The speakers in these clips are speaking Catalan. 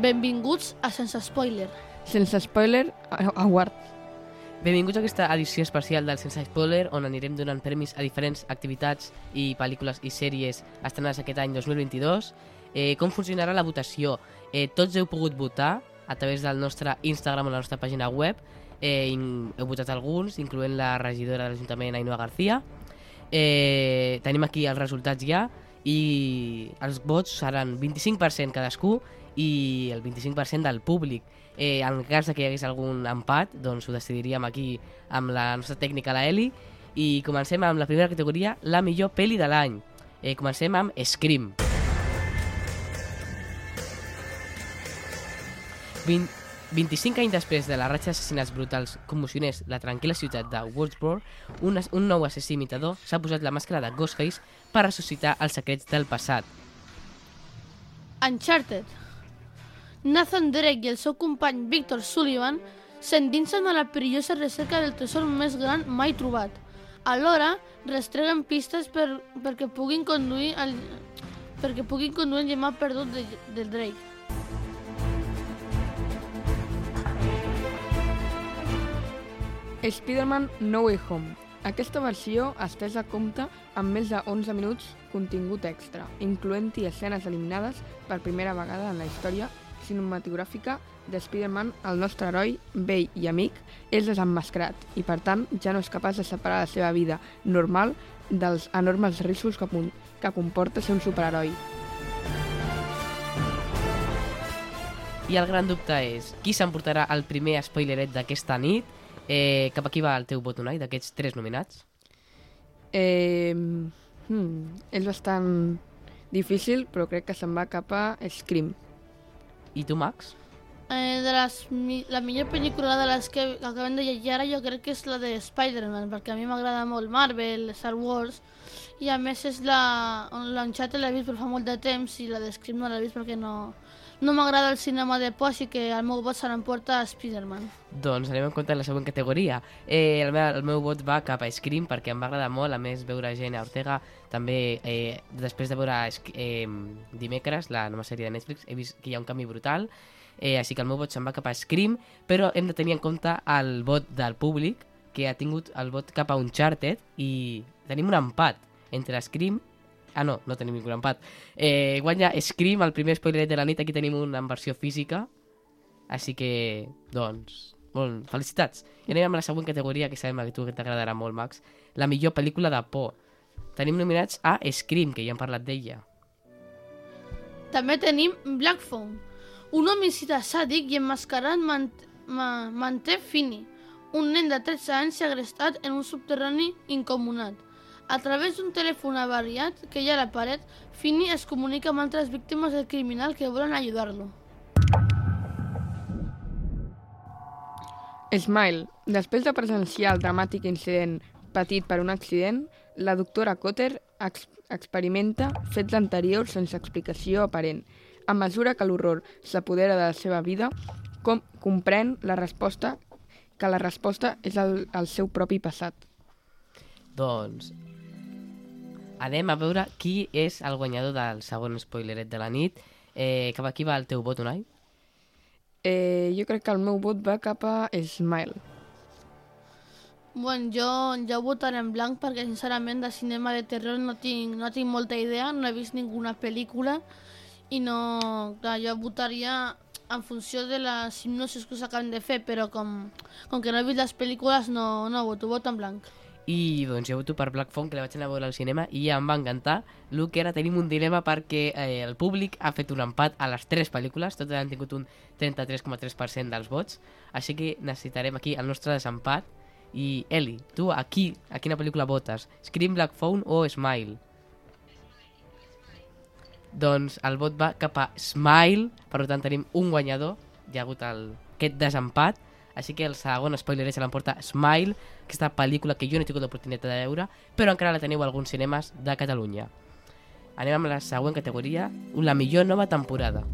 Benvinguts a Sense Spoiler. Sense spoiler, a- award. Benvinguts a aquesta edició especial del Sense Spoiler, on anirem donant premis a diferents activitats i pel·lícules i sèries estrenades aquest any 2022. Eh, com funcionarà la votació? Eh, tots heu pogut votar a través del nostre Instagram o la nostra pàgina web. Eh, heu votat alguns, incloent la regidora de l'Ajuntament, Ainhoa García. Eh, tenim aquí els resultats ja i els vots seran 25% cadascú i el 25% del públic. Eh, en cas que hi hagués algun empat, doncs ho decidiríem aquí amb la nostra tècnica, la Eli, i comencem amb la primera categoria, la millor pel·li de l'any. Eh, comencem amb Scream. 20, 25 anys després de la ratxa d'assassinats brutals commocionés la tranquil·la ciutat de Woodsboro, un, un nou assassí imitador s'ha posat la màscara de Ghostface per ressuscitar els secrets del passat. Uncharted. Nathan Drake i el seu company Victor Sullivan s'endinsen a la perillosa recerca del tresor més gran mai trobat. Alhora, restreguen pistes per, perquè puguin conduir el, perquè puguin conduir el gemà perdut de, del Drake. Spider-Man No Way Home. Aquesta versió estesa compta amb més de 11 minuts contingut extra, incloent-hi escenes eliminades per primera vegada en la història cinematogràfica de Spider-Man, el nostre heroi, vell i amic, és desenmascarat i, per tant, ja no és capaç de separar la seva vida normal dels enormes riscos que, que comporta ser un superheroi. I el gran dubte és, qui s'emportarà el primer spoileret d'aquesta nit? Eh, cap aquí va el teu vot, Unai, d'aquests tres nominats? Eh, hmm, és bastant difícil, però crec que se'n va cap a Scream. I tu, Max? Eh, de les, la millor pel·lícula de les que acabem de llegir ara jo crec que és la de Spider-Man, perquè a mi m'agrada molt Marvel, Star Wars, i a més és la... l'Uncharted l'he vist per fa molt de temps i la de Scream no l'he vist perquè no, no m'agrada el cinema de por, així que el meu vot se l'emporta a Spider-Man. Doncs anem en compte la següent categoria. Eh, el, meu, el meu vot va cap a Scream perquè em va agradar molt, a més, veure Jenna Ortega. També, eh, després de veure eh, dimecres, la nova sèrie de Netflix, he vist que hi ha un canvi brutal, eh, així que el meu vot se'n va cap a Scream, però hem de tenir en compte el vot del públic, que ha tingut el vot cap a Uncharted, i tenim un empat entre Scream Ah, no, no tenim ningú empat. Eh, guanya Scream, el primer spoiler de la nit. Aquí tenim una versió física. Així que, doncs, molt felicitats. I anem amb la següent categoria, que sabem que tu que t'agradarà molt, Max. La millor pel·lícula de por. Tenim nominats a Scream, que ja hem parlat d'ella. També tenim Black Phone, un homicida sàdic i emmascarat mant ma manté Fini, un nen de 13 anys segrestat en un subterrani incomunat. A través d'un telèfon avariat que hi ha a la paret, Fini es comunica amb altres víctimes del criminal que volen ajudar-lo. Smile. Després de presenciar el dramàtic incident patit per un accident, la doctora Cotter ex experimenta fets anteriors sense explicació aparent. A mesura que l'horror s'apodera de la seva vida, com comprèn la resposta que la resposta és el, el seu propi passat. Doncs, anem a veure qui és el guanyador del segon spoileret de la nit. Eh, cap aquí va el teu vot, Unai? Eh, jo crec que el meu vot va cap a Smile. Bueno, jo, jo votaré en blanc perquè sincerament de cinema de terror no tinc, no tinc molta idea, no he vist ninguna pel·lícula i no... Clar, jo votaria en funció de les hipnosis que s'acaben de fer, però com, com que no he vist les pel·lícules no, no voto, voto en blanc. I doncs jo voto per Black Phone, que la vaig anar a veure al cinema i em va encantar. El que ara tenim un dilema perquè eh, el públic ha fet un empat a les tres pel·lícules, totes han tingut un 33,3% dels vots, així que necessitarem aquí el nostre desempat. I Eli, tu a qui, a quina pel·lícula votes? Scream, Black Phone o Smile? Doncs el vot va cap a Smile, per tant tenim un guanyador, hi ha hagut el, aquest desempat, així que el segon spoiler se l'emporta Smile, aquesta pel·lícula que jo no he tingut l'oportunitat de veure, però encara la teniu a alguns cinemes de Catalunya. Anem amb la següent categoria, la millor nova temporada.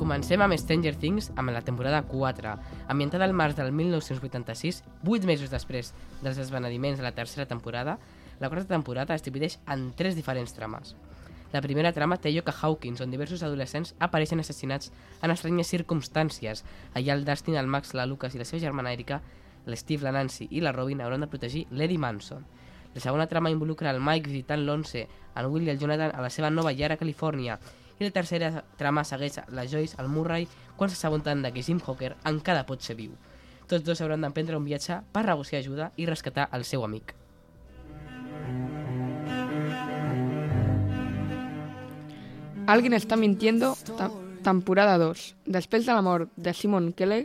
Comencem amb Stranger Things amb la temporada 4. Ambientada al març del 1986, 8 mesos després dels esvenediments de la tercera temporada, La quarta temporada es divideix en tres diferents trames. La primera trama té lloc a Hawkins, on diversos adolescents apareixen assassinats en estranyes circumstàncies. Allà el Dustin, el Max, la Lucas i la seva germana Erika, l'Steve, la Nancy i la Robin hauran de protegir l'Eddie Manson. La segona trama involucra el Mike visitant l'Once, el Will i el Jonathan a la seva nova llar a Califòrnia. I la tercera trama segueix la Joyce, el Murray, quan s'assabenten de que Jim Hawker encara pot ser viu. Tots dos hauran d'emprendre un viatge per negociar ajuda i rescatar el seu amic. Alguien está mintiendo, temporada 2. Després de la mort de Simon Keller,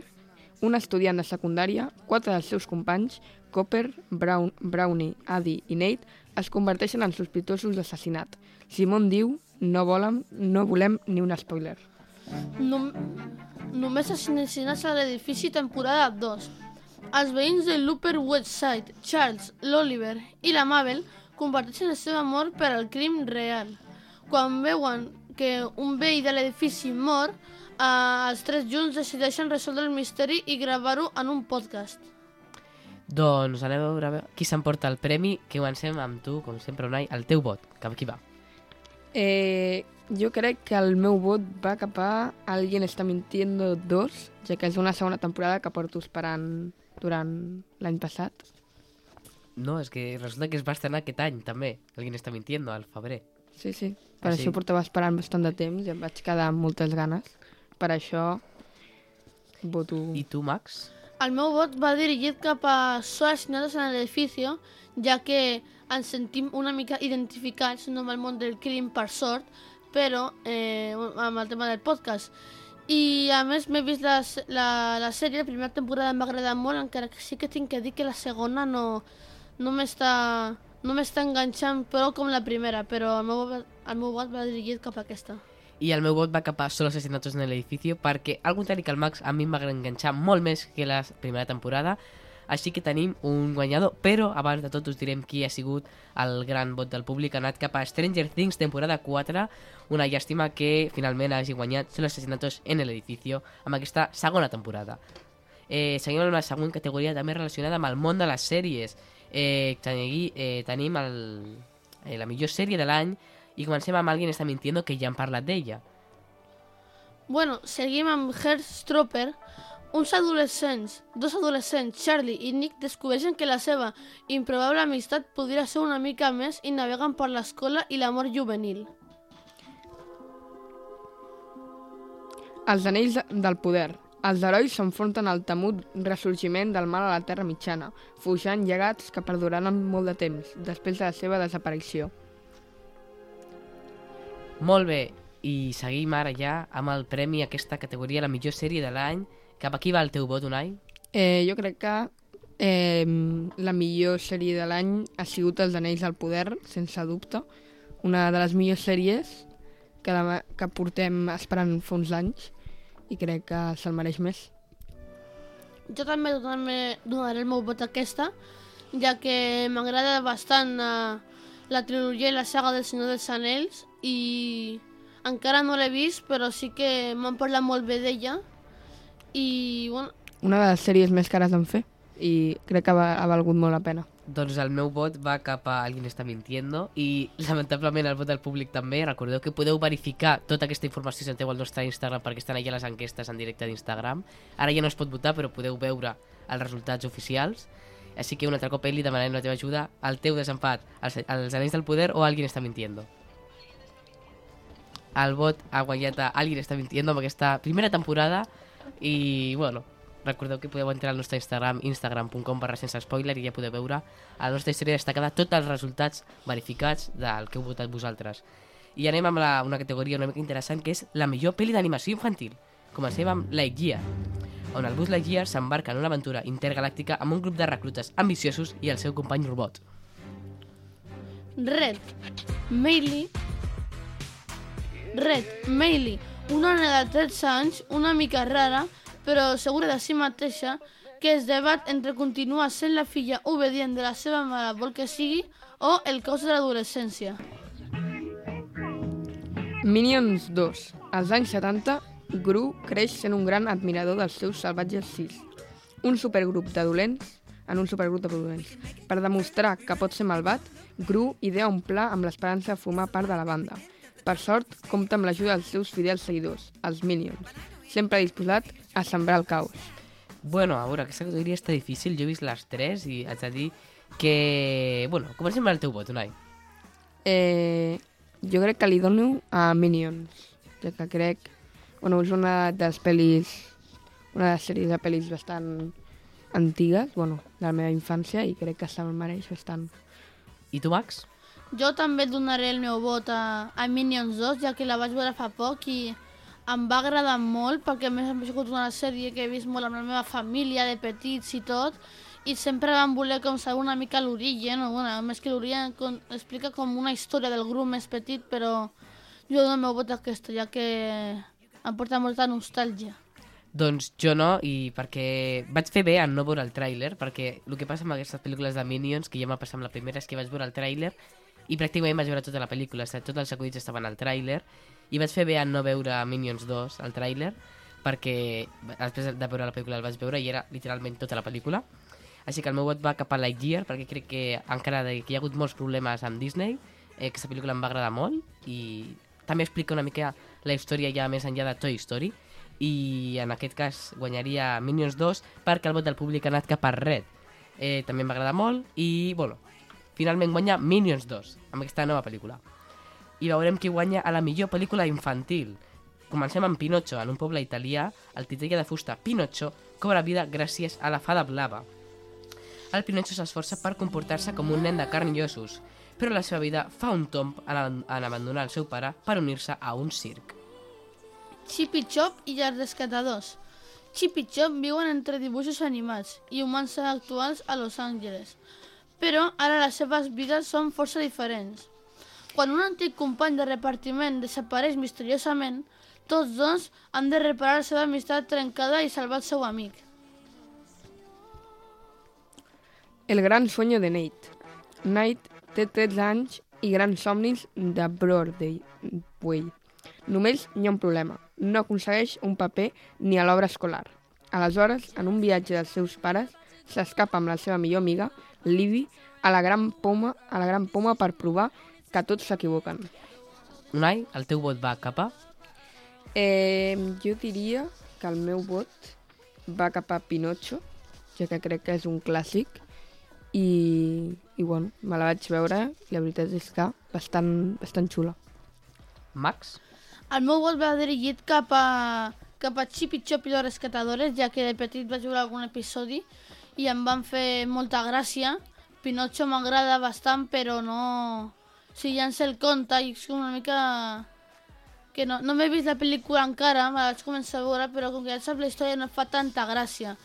un estudiant de secundària, quatre dels seus companys, Copper, Brown, Brownie, Adi i Nate, es converteixen en sospitosos d'assassinat. Simon diu, no volem, no volem ni un spoiler. Nom només assassinats a l'edifici temporada 2. Els veïns de l'Upper West Side, Charles, l'Oliver i la Mabel comparteixen la seva mort per al crim real. Quan veuen que un veí de l'edifici mor, eh, els tres junts decideixen resoldre el misteri i gravar-ho en un podcast. Doncs anem a veure qui s'emporta el premi, que comencem amb tu, com sempre, Unai, el teu vot. Cap aquí va. Eh, jo crec que el meu vot va cap a Alguien está mintiendo 2, ja que és una segona temporada que porto esperant durant l'any passat. No, és que resulta que es va estrenar aquest any, també. Alguien està mintiendo, al febrer. Sí, sí. Per sí? això portava esperant bastant de temps i em vaig quedar amb moltes ganes. Per això voto... I tu, Max? El meu vot va dirigit cap a Sols assassinados en l'edifici, ja que ens sentim una mica identificats, no amb el món del crim per sort, però eh, amb el tema del podcast. I a més m'he vist la, la, la sèrie, la primera temporada em va agradar molt, encara que sí que tinc que dir que la segona no, no m'està no m'està enganxant prou com la primera, però el meu, vot- el meu vot va dirigit cap a aquesta. I el meu vot va cap a Solo asesinatos en el edificio perquè al contrari que el Max a mi em va enganxar molt més que la primera temporada. Així que tenim un guanyador però abans de tot us direm qui ha sigut el gran vot del públic. Ha anat cap a Stranger Things temporada 4 una llàstima que finalment hagi guanyat Solo asesinatos en el edificio amb aquesta segona temporada. Eh, seguim amb la següent categoria també relacionada amb el món de les sèries. Eh, teni- eh, tenim el, eh, la millor sèrie de l'any i comencem amb Alguien està mintiendo, que ja hem parlat d'ella. Bueno, seguim amb Heartstopper. Uns adolescents, dos adolescents, Charlie i Nick, descobreixen que la seva improbable amistat podria ser una mica més i naveguen per l'escola i l'amor juvenil. Els anells de- del poder. Els herois s'enfronten al temut ressorgiment del mal a la Terra Mitjana, forjant llegats que perduraran molt de temps, després de la seva desaparició. Molt bé, i seguim ara ja amb el premi a aquesta categoria, la millor sèrie de l'any. Cap aquí va el teu vot, Unai? Eh, jo crec que eh, la millor sèrie de l'any ha sigut Els Anells del Poder, sense dubte. Una de les millors sèries que, la, que portem esperant fa uns anys i crec que se'l mereix més. Jo també donaré, donaré el meu vot a aquesta, ja que m'agrada bastant eh, la trilogia i la saga del Senyor dels Anells i encara no l'he vist, però sí que m'han parlat molt bé d'ella i bueno, Una de les sèries més cares d'en fer i crec que va, ha valgut molt la pena. Doncs el meu vot va cap a Alguien està mintiendo i lamentablement el vot del públic també. Recordeu que podeu verificar tota aquesta informació si entreu al nostre Instagram perquè estan allà les enquestes en directe d'Instagram. Ara ja no es pot votar però podeu veure els resultats oficials. Així que un altre cop Eli demanarem la teva ajuda al teu desempat, als, als Anells del Poder o Alguien està mintiendo. El vot ha guanyat a Alguien està mintiendo amb aquesta primera temporada i bueno, recordeu que podeu entrar al nostre Instagram, instagram.com barra sense spoiler i ja podeu veure a la nostra història destacada tots els resultats verificats del que heu votat vosaltres. I anem amb la, una categoria una mica interessant que és la millor pel·li d'animació infantil. Comencem amb Lightyear, on el bus Lightyear s'embarca en una aventura intergalàctica amb un grup de reclutes ambiciosos i el seu company robot. Red, Meili... Red, Meili, una nena de 13 anys, una mica rara, però segura de si mateixa, que es debat entre continuar sent la filla obedient de la seva mare vol que sigui o el cos de l'adolescència. Minions 2. Als anys 70, Gru creix sent un gran admirador dels seus salvatges 6. Un supergrup de dolents en un supergrup de dolents. Per demostrar que pot ser malvat, Gru idea un pla amb l'esperança de formar part de la banda. Per sort, compta amb l'ajuda dels seus fidels seguidors, els Minions, sempre disposat a sembrar el caos. Bueno, a veure, aquesta categoria està difícil. Jo he vist les tres i haig de dir que... Bueno, comencem amb el teu vot, Unai. Eh, jo crec que li dono a Minions, ja que crec... Bueno, és una de les pel·lis... Una de les sèries de pel·lis bastant antigues, bueno, de la meva infància, i crec que se'l mereix bastant. I tu, Max? Jo també donaré el meu vot a, a Minions 2, ja que la vaig veure fa poc i em va agradar molt, perquè a més ha sigut una sèrie que he vist molt amb la meva família, de petits i tot, i sempre vam voler com saber una mica l'origen, o bueno, més que l'origen com, explica com una història del grup més petit, però jo dono el meu vot a aquesta, ja que em porta molta nostàlgia. Doncs jo no, i perquè vaig fer bé en no veure el tràiler, perquè el que passa amb aquestes pel·lícules de Minions, que ja m'ha passat amb la primera, és que vaig veure el tràiler i pràcticament vaig veure tota la pel·lícula, o sigui, tots els acudits estaven al tràiler, i vaig fer bé en no veure Minions 2, el tràiler, perquè després de veure la pel·lícula el vaig veure i era literalment tota la pel·lícula. Així que el meu vot va cap a Lightyear, perquè crec que encara que hi ha hagut molts problemes amb Disney, eh, aquesta pel·lícula em va agradar molt, i també explica una mica la història ja més enllà de Toy Story, i en aquest cas guanyaria Minions 2 perquè el vot del públic ha anat cap a Red. Eh, també em va agradar molt i, bueno, finalment guanya Minions 2 amb aquesta nova pel·lícula. I veurem qui guanya a la millor pel·lícula infantil. Comencem amb Pinocho, en un poble italià, el titella de fusta Pinocho cobra vida gràcies a la fada blava. El Pinocho s'esforça per comportar-se com un nen de carn i ossos, però la seva vida fa un tomb en, abandonar el seu pare per unir-se a un circ. Chip i Chop i els rescatadors. Chip i Chop viuen entre dibuixos animats i humans actuals a Los Angeles, però ara les seves vides són força diferents. Quan un antic company de repartiment desapareix misteriosament, tots dos han de reparar la seva amistat trencada i salvar el seu amic. El gran sueño de Nate. Nate té 13 anys i grans somnis de Broadway. Només hi ha un problema. No aconsegueix un paper ni a l'obra escolar. Aleshores, en un viatge dels seus pares, s'escapa amb la seva millor amiga, Livy, a la gran poma, a la gran poma per provar que tots s'equivoquen. Unai, el teu vot va cap a... Eh, jo diria que el meu vot va cap a Pinocho, ja que crec que és un clàssic, i, i bueno, me la vaig veure i la veritat és que bastant, bastant xula. Max? El meu vot va dirigit cap a, cap a Chip i Chop i los rescatadores, ja que de petit vaig veure algun episodi i em van fer molta gràcia. Pinocho m'agrada bastant, però no... Si ja en sé el conte i és com una mica... Que no, no m'he vist la pel·lícula encara, me la vaig començar a veure, però com que ja sap la història no fa tanta gràcia.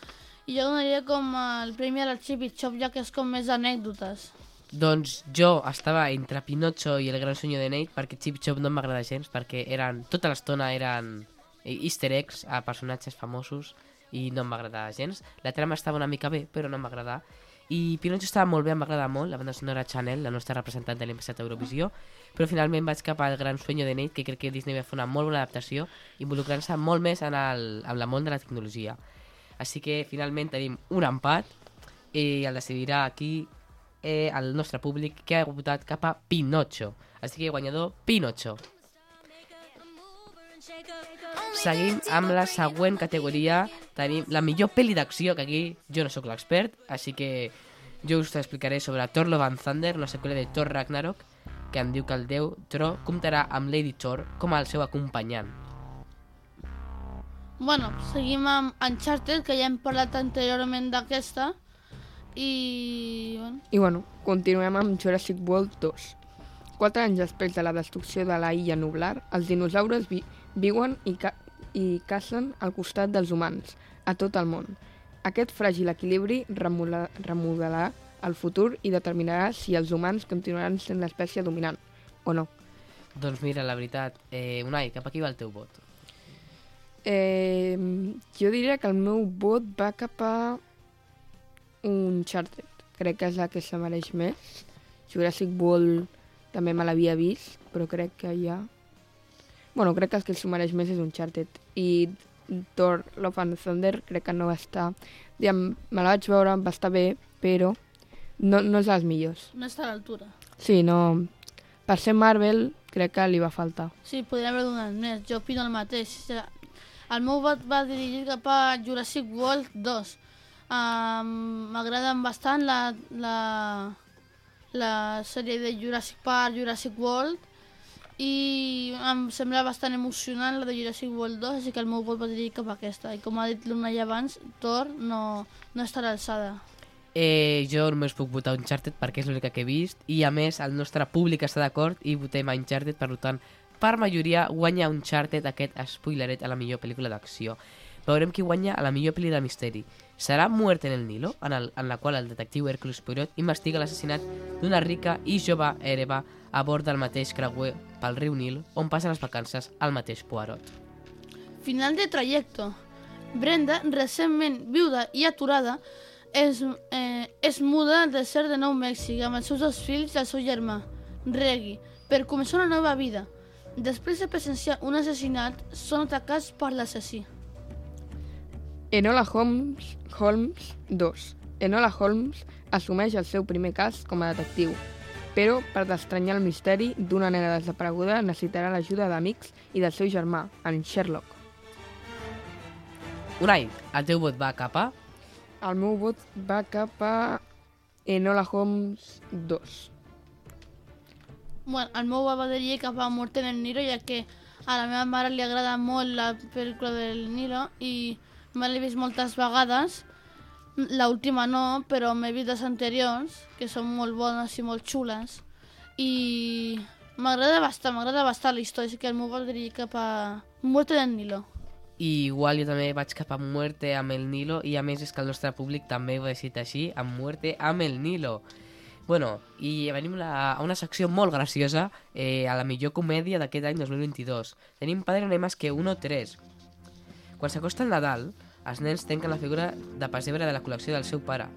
I jo donaria com el premi al Chip i Chop, ja que és com més anècdotes. Doncs jo estava entre Pinocho i el gran sueño de Nate perquè Chip Chop no m'agrada gens perquè eren, tota l'estona eren easter eggs a personatges famosos i no agradar gens. La trama estava una mica bé, però no agradar. I Pinocho estava molt bé, em va agradar molt, la banda sonora Chanel, la nostra representant de l'any passat a Eurovisió, però finalment vaig cap al Gran Sueño de Nate, que crec que Disney va fer una molt bona adaptació, involucrant-se molt més en el, en la món de la tecnologia. Així que finalment tenim un empat i el decidirà aquí eh, el nostre públic que ha votat cap a Pinocho. Així que guanyador, Pinocho. Seguim amb la següent categoria. Tenim la millor pel·li d'acció, que aquí jo no sóc l'expert, així que jo us explicaré sobre Thor Love and Thunder, una seqüela de Thor Ragnarok, que em diu que el déu Tro comptarà amb Lady Thor com el seu acompanyant. Bueno, seguim amb Uncharted, que ja hem parlat anteriorment d'aquesta. I... Bueno, I bueno, continuem amb Jurassic World 2. Quatre anys després de la destrucció de la illa nublar, els dinosaures vi viuen i, ca i cacen al costat dels humans, a tot el món. Aquest fràgil equilibri remodelarà el futur i determinarà si els humans continuaran sent l'espècie dominant o no. Doncs mira, la veritat, eh, Unai, cap aquí va el teu vot. Eh, jo diria que el meu vot va cap a Uncharted. Crec que és la que se mereix més. Jurassic World també me l'havia vist, però crec que ja... Bueno, crec que el que s'ho mereix més és Uncharted. I Thor Love and Thunder crec que no va estar... Diguem, me la vaig veure, va estar bé, però no, no és dels millors. no està a l'altura. Sí, no... Per ser Marvel, crec que li va faltar. Sí, podria haver donat més. Jo opino el mateix. El meu vot va dirigit cap a Jurassic World 2. Um, M'agraden bastant la, la, la sèrie de Jurassic Park, Jurassic World, i em sembla bastant emocionant la de Jurassic World 2, així que el meu vot va dirigit cap a aquesta. I com ha dit l'Unai abans, Thor no, no estarà a l'alçada. Eh, jo només puc votar Uncharted perquè és l'única que he vist i a més el nostre públic està d'acord i votem a Uncharted, per tant per majoria guanya Uncharted aquest spoileret a la millor pel·lícula d'acció. Veurem qui guanya a la millor pel·li de misteri. Serà Muerte en el Nilo, en, el, en la qual el detectiu Hercules Poirot investiga l'assassinat d'una rica i jove hereva a bord del mateix creuer pel riu Nil on passa les vacances al mateix Poirot. Final de trajecto. Brenda, recentment viuda i aturada, és, eh, és muda al desert de Nou Mèxic amb els seus dos fills i el seu germà, Reggie, per començar una nova vida. Després de presenciar un assassinat, són atacats per l'assassí. Enola Holmes, Holmes 2. Enola Holmes assumeix el seu primer cas com a detectiu, però per destranyar el misteri d'una nena desapareguda necessitarà l'ajuda d'amics i del seu germà, en Sherlock. Unai, el teu vot va cap a... El meu vot va cap a Enola Holmes 2. Bueno, el meu va dirigir cap a Muerte en el Nilo, ja que a la meva mare li agrada molt la pel·lícula del Nilo i me l'he vist moltes vegades. L'última no, però m'he vist les anteriors, que són molt bones i molt xules. I m'agrada bastant, m'agrada bastant la història, així que va dirigir cap a Muerte del Nilo. I igual jo també vaig cap a Muerte amb el Nilo i a més és que el nostre públic també ho ha decidit així, amb Muerte amb el Nilo. Bueno, i venim la, a una secció molt graciosa, eh, a la millor comèdia d'aquest any 2022. Tenim Padre no hay que uno 3. Quan s'acosta el Nadal, els nens trenquen la figura de pessebre de la col·lecció del seu pare.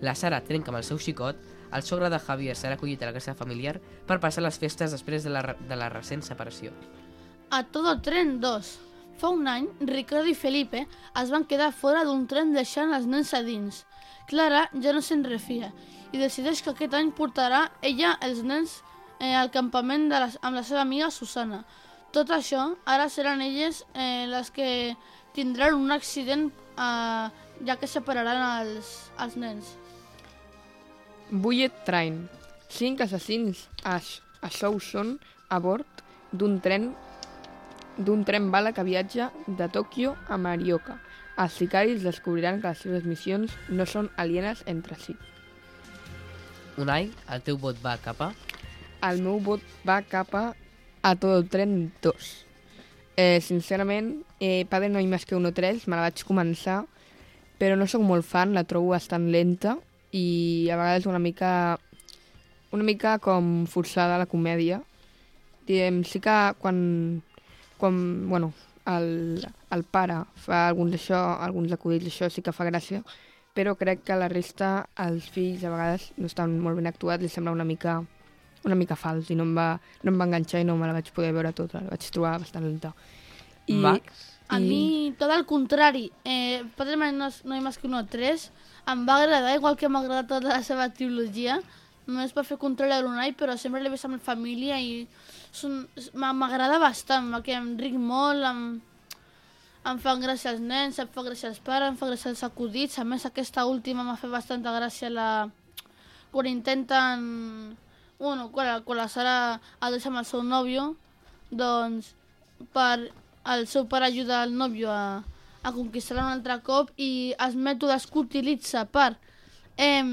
La Sara trenca amb el seu xicot, el sogre de Javier serà acollit a la casa familiar per passar les festes després de la, de la recent separació. A Todo Tren 2. Fa un any, Ricardo i Felipe es van quedar fora d'un tren deixant els nens a dins. Clara ja no se'n refia i decideix que aquest any portarà ella els nens eh, al campament de les, amb la seva amiga Susana. Tot això, ara seran elles eh, les que tindran un accident eh, ja que separaran els, els nens. Bullet Train. Cinc assassins a, a Shouson a bord d'un tren d'un tren bala que viatja de Tòquio a Marioka. Els sicaris descobriran que les seves missions no són alienes entre si. Unai, el teu vot va cap a... El meu vot va cap a A Todo Tren 2. Eh, sincerament, eh, Padre no hay más que uno 3, me la vaig començar, però no sóc molt fan, la trobo bastant lenta i a vegades una mica una mica com forçada la comèdia. Diem, sí que quan, quan bueno, el, el pare fa alguns això, alguns acudits, això sí que fa gràcia, però crec que la resta, els fills, a vegades no estan molt ben actuats, li sembla una mica una mica fals i no em, va, no em va enganxar i no me la vaig poder veure tota, la vaig trobar bastant lenta. I, Max? A mi, tot el contrari, eh, Padre no, no hi més que uno 3, em va agradar, igual que m'ha agradat tota la seva trilogia, només per fer contrari a l'Unai, però sempre l'he vist amb la família i m'agrada bastant, que em ric molt, em, em fan gràcia els nens, em fa gràcia els pares, em fa gràcia els acudits, a més aquesta última m'ha fet bastanta gràcia la... quan intenten... Bueno, quan, quan la Sara ha deixat amb el seu nòvio, doncs per el seu pare ajuda el nòvio a, a conquistar un altre cop i els mètodes que utilitza per eh,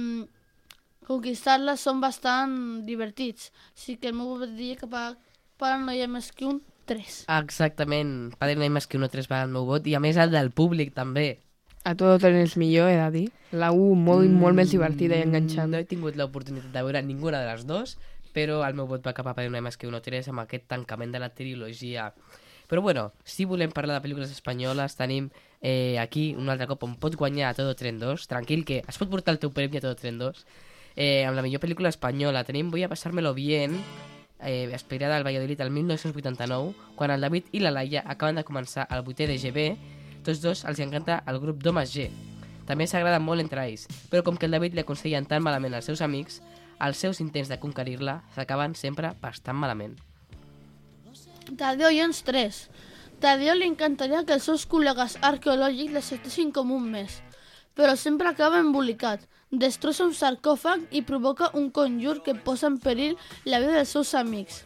conquistar-la són bastant divertits. Així que el meu vot diria que per, per no hi ha més que un 3. Exactament. Padre no hay más que uno 3 va al meu vot i a més el del públic també. A Tren és millor, he de dir. La 1 molt, molt més divertida i enganxant. No he tingut l'oportunitat de veure ninguna de les dues, però el meu vot va cap a Padre más que uno 3 amb aquest tancament de la trilogia. Però bueno, si volem parlar de pel·lícules espanyoles, tenim eh, aquí un altre cop on pots guanyar a Todo Tren 2. Tranquil, que es pot portar el teu premi a Todo Tren 2. Eh, amb la millor pel·lícula espanyola tenim Voy a pasármelo bien, eh, inspirada al Valladolid el 1989, quan el David i la Laia acaben de començar el 8è de GB, tots dos els encanta el grup d'homes G. També s'agraden molt entre ells, però com que el David li aconsellen tan malament als seus amics, els seus intents de conquerir-la s'acaben sempre bastant malament. Tadeo Jones 3. Tadeo li encantaria que els seus col·legues arqueològics l'acceptessin com un mes, però sempre acaba embolicat, destrossa un sarcòfag i provoca un conjur que posa en perill la vida dels seus amics.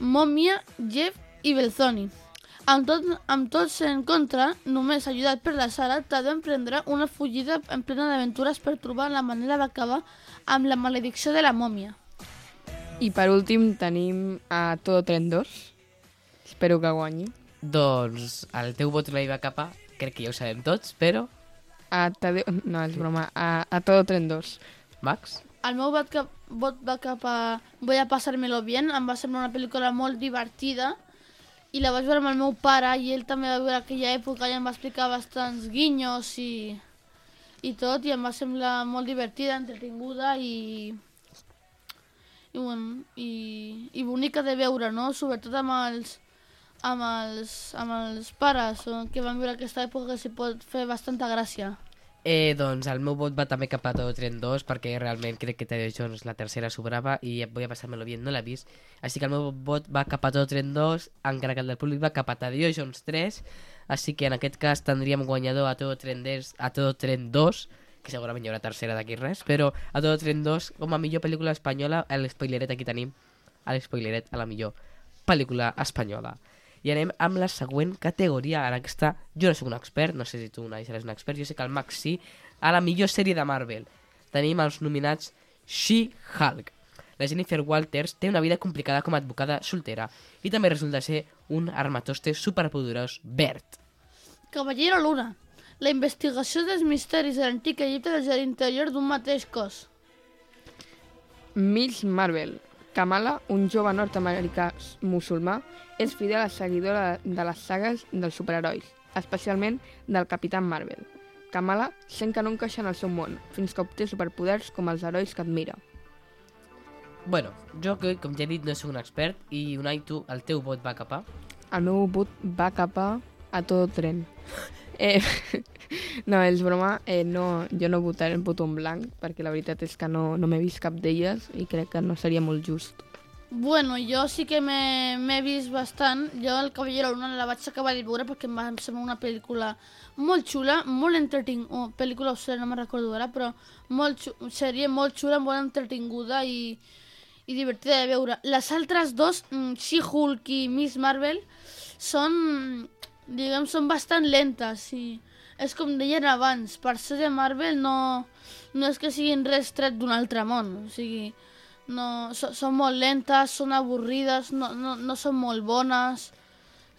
Momia, Jeff i Belzoni. Amb, tot, amb tots en contra, només ajudat per la Sara, Tadeo emprendrà una fugida en plena d'aventures per trobar la manera d'acabar amb la maledicció de la mòmia. I per últim tenim a Todo Tren 2. Espero que guanyi. Doncs el teu vot la va cap a, crec que ja ho sabem tots, però... A Tadeo... No, és broma. A, a Todo Tren 2. Max? El meu vot, cap, vot va cap a Voy a pasármelo bien. Em va semblar una pel·lícula molt divertida i la vaig veure amb el meu pare i ell també va veure aquella època i em va explicar bastants guinyos i, i tot i em va semblar molt divertida, entretinguda i i, bueno, i, i bonica de veure, no? Sobretot amb els, amb els, amb els pares o que van viure aquesta època que s'hi pot fer bastanta gràcia. Eh, doncs el meu vot va també cap a Todo Tren 2 perquè realment crec que Tadeo Jones la tercera sobrava i a passar-me-lo bien, no l'he vist. Així que el meu vot va cap a Todo Tren 2 encara que el del públic va cap a Tadeo Jones 3 així que en aquest cas tindríem guanyador a Todo Tren 2, a Todo Tren 2 que segurament hi haurà tercera d'aquí res però a Todo Tren 2 com a millor pel·lícula espanyola l'espoileret aquí tenim l'espoileret a la millor pel·lícula espanyola i anem amb la següent categoria. En aquesta, jo no sóc un expert, no sé si tu, Unai, seràs un expert, jo sé que el Max sí, a la millor sèrie de Marvel. Tenim els nominats She-Hulk. La Jennifer Walters té una vida complicada com a advocada soltera i també resulta ser un armatoste superpoderós verd. Caballero Luna. La investigació dels misteris de l'antic Egipte des de l'interior d'un mateix cos. Miss Marvel. Kamala, un jove nord-americà musulmà, és fidel seguidora de les sagues dels superherois, especialment del Capitán Marvel. Kamala sent que no encaixa en el seu món, fins que obté superpoders com els herois que admira. Bueno, jo, que, com ja he dit, no soc un expert i Unai, tu, el teu vot va cap a... El meu vot va cap a, a tot tren. Eh, no, és broma, eh, no, jo no votaré en voto en blanc, perquè la veritat és que no, no m'he vist cap d'elles i crec que no seria molt just. Bueno, jo sí que m'he vist bastant. Jo el Caballero Luna la vaig acabar de veure perquè em va semblar una pel·lícula molt xula, molt entretinguda, oh, pel·lícula o sèrie, no me'n recordo ara, però molt xu sèrie molt xula, molt entretinguda i, i divertida de veure. Les altres dos, mm, She-Hulk i Miss Marvel, són, diguem, són bastant lentes i és com deien abans, per ser de Marvel no, no és que siguin res tret d'un altre món, o sigui, no, so, són molt lentes, són avorrides, no, no, no són molt bones,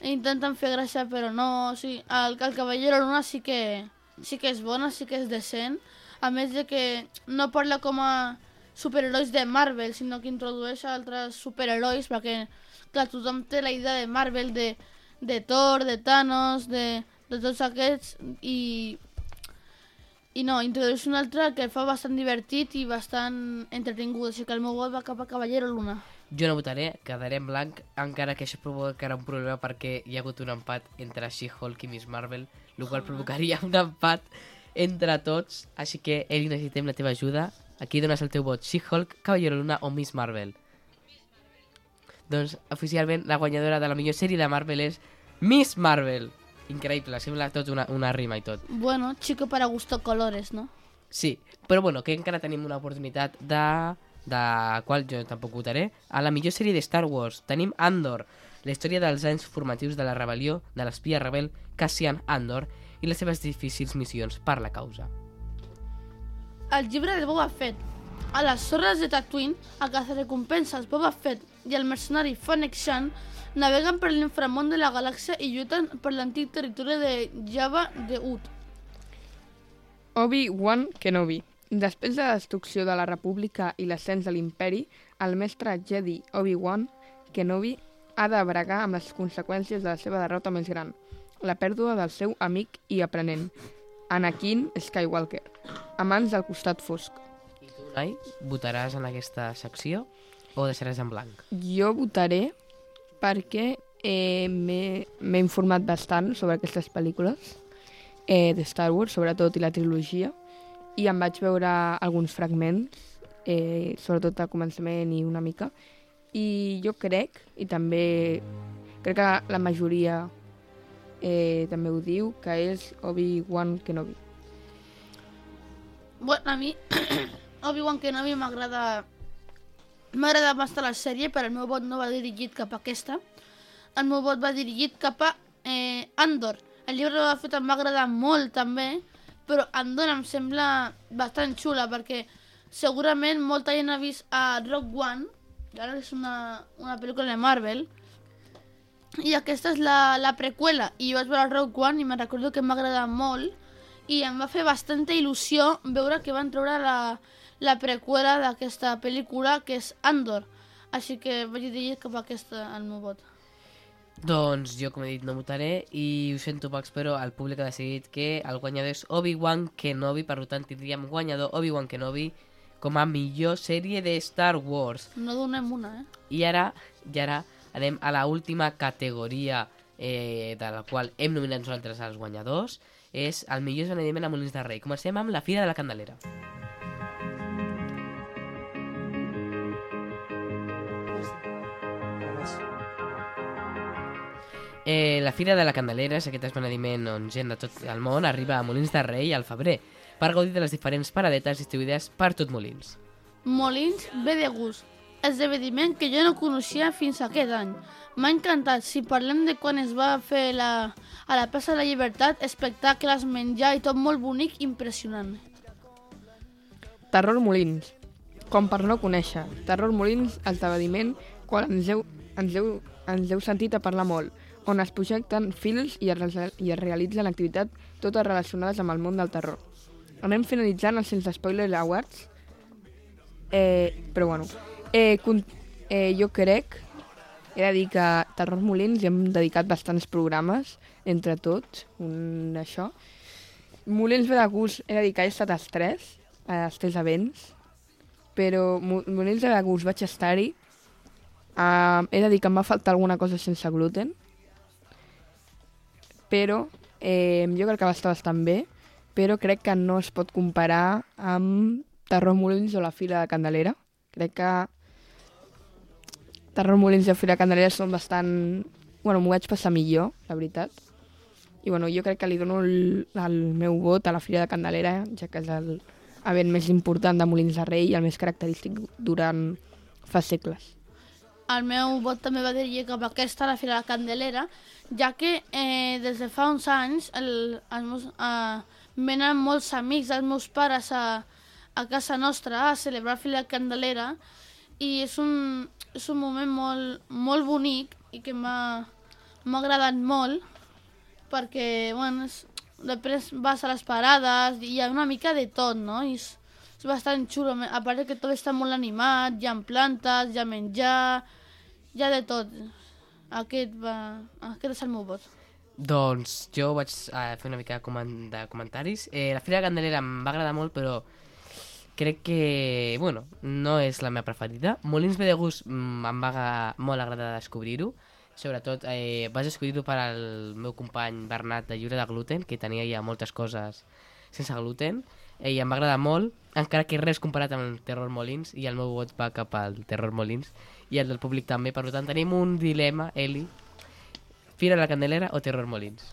intenten fer gràcia però no, o sigui, el, el Caballero Luna sí que, sí que és bona, sí que és decent, a més de que no parla com a superherois de Marvel, sinó que introdueix altres superherois, perquè clar, tothom té la idea de Marvel, de, de Thor, de Thanos, de, de tots aquests, i i no, introdueix un altre que el fa bastant divertit i bastant entretingut, així que el meu vot va cap a Caballero Luna. Jo no votaré, quedaré en blanc, encara que això provocarà un problema perquè hi ha hagut un empat entre She-Hulk i Miss Marvel, el qual provocaria un empat entre tots, així que, Eli, necessitem la teva ajuda. Aquí dones el teu vot, She-Hulk, Caballero Luna o Miss Marvel. Doncs, oficialment, la guanyadora de la millor sèrie de Marvel és Miss Marvel. Increïble, sembla tot una, una rima i tot. Bueno, chico para gusto colores, no? Sí, però bueno, que encara tenim una oportunitat de, de qual jo tampoc votaré. A la millor sèrie de Star Wars tenim Andor, la història dels anys formatius de la rebel·lió de l'espia rebel Cassian Andor i les seves difícils missions per la causa. El llibre de Boba Fett. A les sorres de Tatooine, a cazarecompenses Boba Fett i el mercenari Fennec Shan naveguen per l'inframón de la galàxia i lluiten per l'antic territori de Java de Ut. Obi-Wan Kenobi. Després de la destrucció de la República i l'ascens de l'imperi, el mestre Jedi Obi-Wan Kenobi ha de bregar amb les conseqüències de la seva derrota més gran, la pèrdua del seu amic i aprenent, Anakin Skywalker, a mans del costat fosc. I tu, Unai, votaràs en aquesta secció o deixaràs en blanc? Jo votaré perquè eh, m'he m'he informat bastant sobre aquestes pel·lícules eh, de Star Wars, sobretot, i la trilogia, i em vaig veure alguns fragments eh, sobretot al començament i una mica. I jo crec, i també crec que la majoria eh, també ho diu, que és Obi-Wan Kenobi. Bueno, a mi Obi-Wan Kenobi m'agrada m'agrada bastant la sèrie, però el meu vot no va dirigit cap a aquesta. El meu vot va dirigit cap a eh, Andor. El llibre de fet em va agradar molt també, però Andor em sembla bastant xula perquè segurament molta gent ha vist a Rock One, que ara és una, una pel·lícula de Marvel, i aquesta és la, la preqüela, i jo vaig veure Rock One i me'n recordo que m'ha molt, i em va fer bastanta il·lusió veure que van treure la, la preqüela d'aquesta pel·lícula, que és Andor. Així que vaig dir cap a aquesta el meu vot. Doncs jo, com he dit, no votaré i ho sento, Pax, però el públic ha decidit que el guanyador és Obi-Wan Kenobi, per tant tindríem guanyador Obi-Wan Kenobi com a millor sèrie de Star Wars. No donem una, eh? I ara, i ara anem a la última categoria eh, de la qual hem nominat nosaltres els guanyadors, és el millor esdeveniment a Molins de Rei. Comencem amb la Fira de la Candelera. Eh, la Fira de la Candelera és aquest esdeveniment on gent de tot el món arriba a Molins de Rei al febrer per gaudir de les diferents paradetes distribuïdes per tot Molins. Molins ve de gust. Esdeveniment que jo no coneixia fins aquest any. M'ha encantat. Si parlem de quan es va fer la, a la plaça de la Llibertat, espectacles, menjar i tot molt bonic, impressionant. Terror Molins. Com per no conèixer. Terror Molins, esdeveniment quan ens heu, ens heu, ens heu sentit a parlar molt, on es projecten fils i es, i es realitzen activitats totes relacionades amb el món del terror. Anem finalitzant els sense spoiler awards. Eh, però bueno, eh, eh, jo crec, he de dir que Terror Molins hi hem dedicat bastants programes, entre tots, un això. Molins ve de gust, he de dir que he estat als tres, als tres events, però Mo- Molins ve de gust vaig estar-hi. Uh, he de dir que em va faltar alguna cosa sense gluten, però eh, jo crec que va estar bastant bé, però crec que no es pot comparar amb Terror Molins o la Fira de Candelera. Crec que Terror Molins i la Fira de Candelera són bastant... Bueno, m'ho vaig passar millor, la veritat. I bueno, jo crec que li dono el, el meu vot a la Fira de Candelera, ja que és el event més important de Molins de Rei i el més característic durant fa segles. El meu vot també va dirigir cap a aquesta, la Fira de la Candelera, ja que eh, des de fa uns anys el, els meus, eh, venen molts amics dels meus pares a, a casa nostra a celebrar la Fira de la Candelera i és un, és un moment molt, molt bonic i que m'ha agradat molt perquè, bueno, és, després vas a les parades i hi ha una mica de tot, no? I és, és bastant xulo, a part que tot està molt animat, hi ha plantes, hi ha menjar, ha de tot. Aquest, va, aquest és el meu vot. Doncs jo vaig eh, fer una mica de, coment de comentaris. Eh, la Fira de Candelera em va agradar molt, però crec que, bueno, no és la meva preferida. Molins ve de gust mm, em va molt agradar descobrir-ho. Sobretot eh, vaig descobrir-ho per al meu company Bernat de Lliure de Gluten, que tenia ja moltes coses sense gluten, i em va agradar molt, encara que res comparat amb el Terror Molins, i el meu vot va cap al Terror Molins, i el del públic també. Per tant, tenim un dilema, Eli, Fira la Candelera o Terror Molins.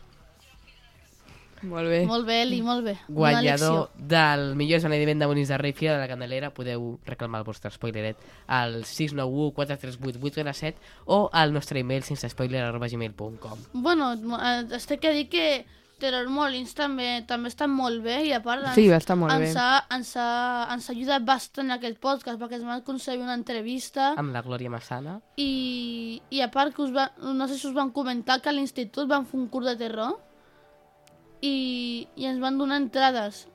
Molt bé. Molt bé, Eli, molt bé. Guanyador del millor esdeveniment de Molins de Rei Fira de la Candelera podeu reclamar el vostre spoileret al 691 438 847 o al nostre email sense spoiler arroba gmail.com Bueno, eh, es té que dir que Terror Molins també, també està molt bé i a part ens, Sí, estar molt bé. ens, ha, ens, ha, ens ha ajudat bastant aquest podcast perquè ens van aconseguir una entrevista. Amb la Glòria Massana. I, i a part que us va, no sé si us van comentar que a l'institut van fer un curs de terror i, i ens van donar entrades.